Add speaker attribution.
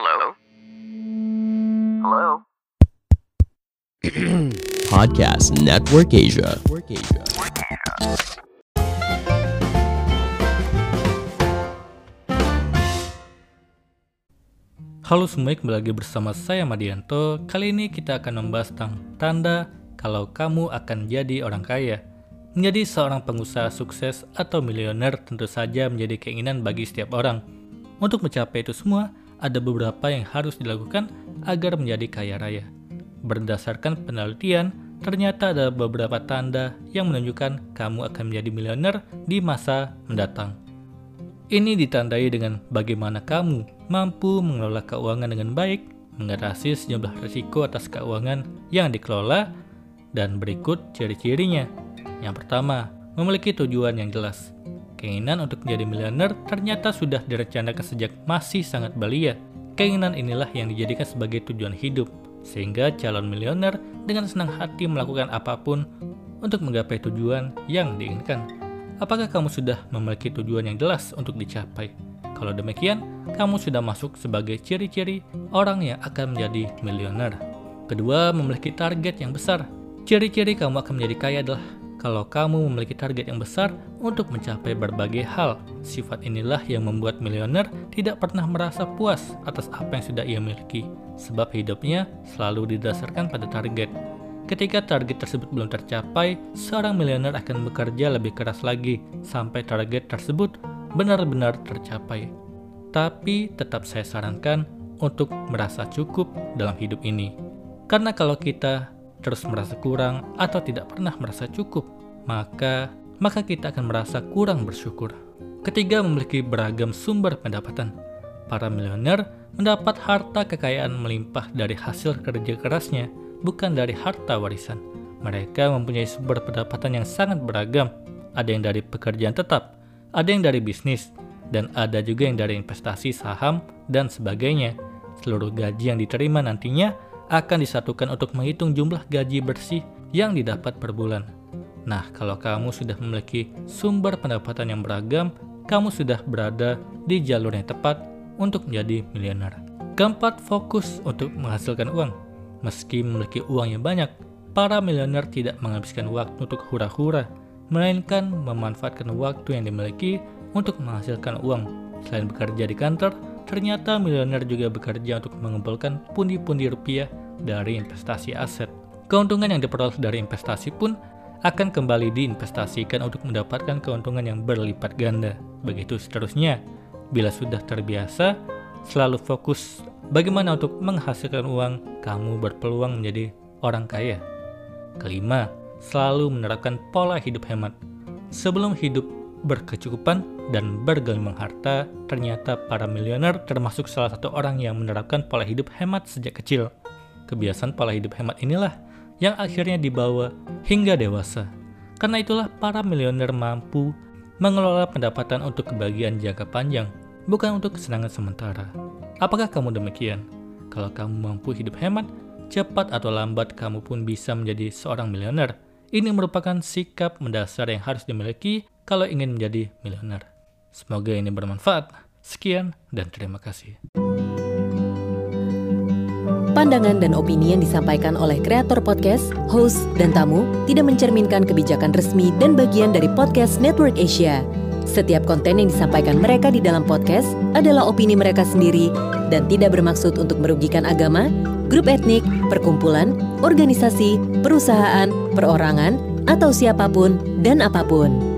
Speaker 1: Hello? Hello?
Speaker 2: Podcast Network Asia.
Speaker 3: Halo semua, kembali lagi bersama saya Madianto. Kali ini kita akan membahas tentang tanda kalau kamu akan jadi orang kaya. Menjadi seorang pengusaha sukses atau miliuner tentu saja menjadi keinginan bagi setiap orang. Untuk mencapai itu semua, ada beberapa yang harus dilakukan agar menjadi kaya raya. Berdasarkan penelitian, ternyata ada beberapa tanda yang menunjukkan kamu akan menjadi miliuner di masa mendatang. Ini ditandai dengan bagaimana kamu mampu mengelola keuangan dengan baik, mengatasi sejumlah risiko atas keuangan yang dikelola, dan berikut ciri-cirinya. Yang pertama, memiliki tujuan yang jelas. Keinginan untuk menjadi miliuner ternyata sudah direncanakan sejak masih sangat belia. Keinginan inilah yang dijadikan sebagai tujuan hidup, sehingga calon miliuner dengan senang hati melakukan apa pun untuk menggapai tujuan yang diinginkan. Apakah kamu sudah memiliki tujuan yang jelas untuk dicapai? Kalau demikian, kamu sudah masuk sebagai ciri-ciri orang yang akan menjadi miliuner. Kedua, memiliki target yang besar. Ciri-ciri kamu akan menjadi kaya adalah kalau kamu memiliki target yang besar untuk mencapai berbagai hal. Sifat inilah yang membuat miliuner tidak pernah merasa puas atas apa yang sudah ia miliki, sebab hidupnya selalu didasarkan pada target. Ketika target tersebut belum tercapai, seorang miliuner akan bekerja lebih keras lagi sampai target tersebut benar-benar tercapai. Tapi tetap saya sarankan untuk merasa cukup dalam hidup ini. Karena kalau kita terus merasa kurang atau tidak pernah merasa cukup, maka maka kita akan merasa kurang bersyukur. Ketiga, memiliki beragam sumber pendapatan. Para miliuner mendapat harta kekayaan melimpah dari hasil kerja kerasnya, bukan dari harta warisan. Mereka mempunyai sumber pendapatan yang sangat beragam. Ada yang dari pekerjaan tetap, ada yang dari bisnis, dan ada juga yang dari investasi saham dan sebagainya. Seluruh gaji yang diterima nantinya akan disatukan untuk menghitung jumlah gaji bersih yang didapat per bulan. Nah, kalau kamu sudah memiliki sumber pendapatan yang beragam, kamu sudah berada di jalur yang tepat untuk menjadi miliuner. Keempat, fokus untuk menghasilkan uang. Meski memiliki uang yang banyak, para miliuner tidak menghabiskan waktu untuk hura-hura, melainkan memanfaatkan waktu yang dimiliki untuk menghasilkan uang. Selain bekerja di kantor, ternyata miliuner juga bekerja untuk mengumpulkan pundi-pundi rupiah dari investasi aset. Keuntungan yang diperoleh dari investasi pun akan kembali diinvestasikan untuk mendapatkan keuntungan yang berlipat ganda. Begitu seterusnya. Bila sudah terbiasa, selalu fokus bagaimana untuk menghasilkan uang, kamu berpeluang menjadi orang kaya. Kelima, selalu menerapkan pola hidup hemat. Sebelum hidup berkecukupan dan bergelimang harta, ternyata para miliuner termasuk salah satu orang yang menerapkan pola hidup hemat sejak kecil. Kebiasaan pola hidup hemat inilah yang akhirnya dibawa hingga dewasa. Karena itulah para miliuner mampu mengelola pendapatan untuk kebahagiaan jangka panjang, bukan untuk kesenangan sementara. Apakah kamu demikian? Kalau kamu mampu hidup hemat, cepat atau lambat kamu pun bisa menjadi seorang miliuner. Ini merupakan sikap mendasar yang harus dimiliki kalau ingin menjadi miliuner. Semoga ini bermanfaat. Sekian dan terima kasih.
Speaker 4: Pandangan dan opini yang disampaikan oleh kreator podcast, host, dan tamu tidak mencerminkan kebijakan resmi dan bagian dari podcast Network Asia. Setiap konten yang disampaikan mereka di dalam podcast adalah opini mereka sendiri dan tidak bermaksud untuk merugikan agama, grup etnik, perkumpulan, organisasi, perusahaan, perorangan, atau siapa pun dan apa pun.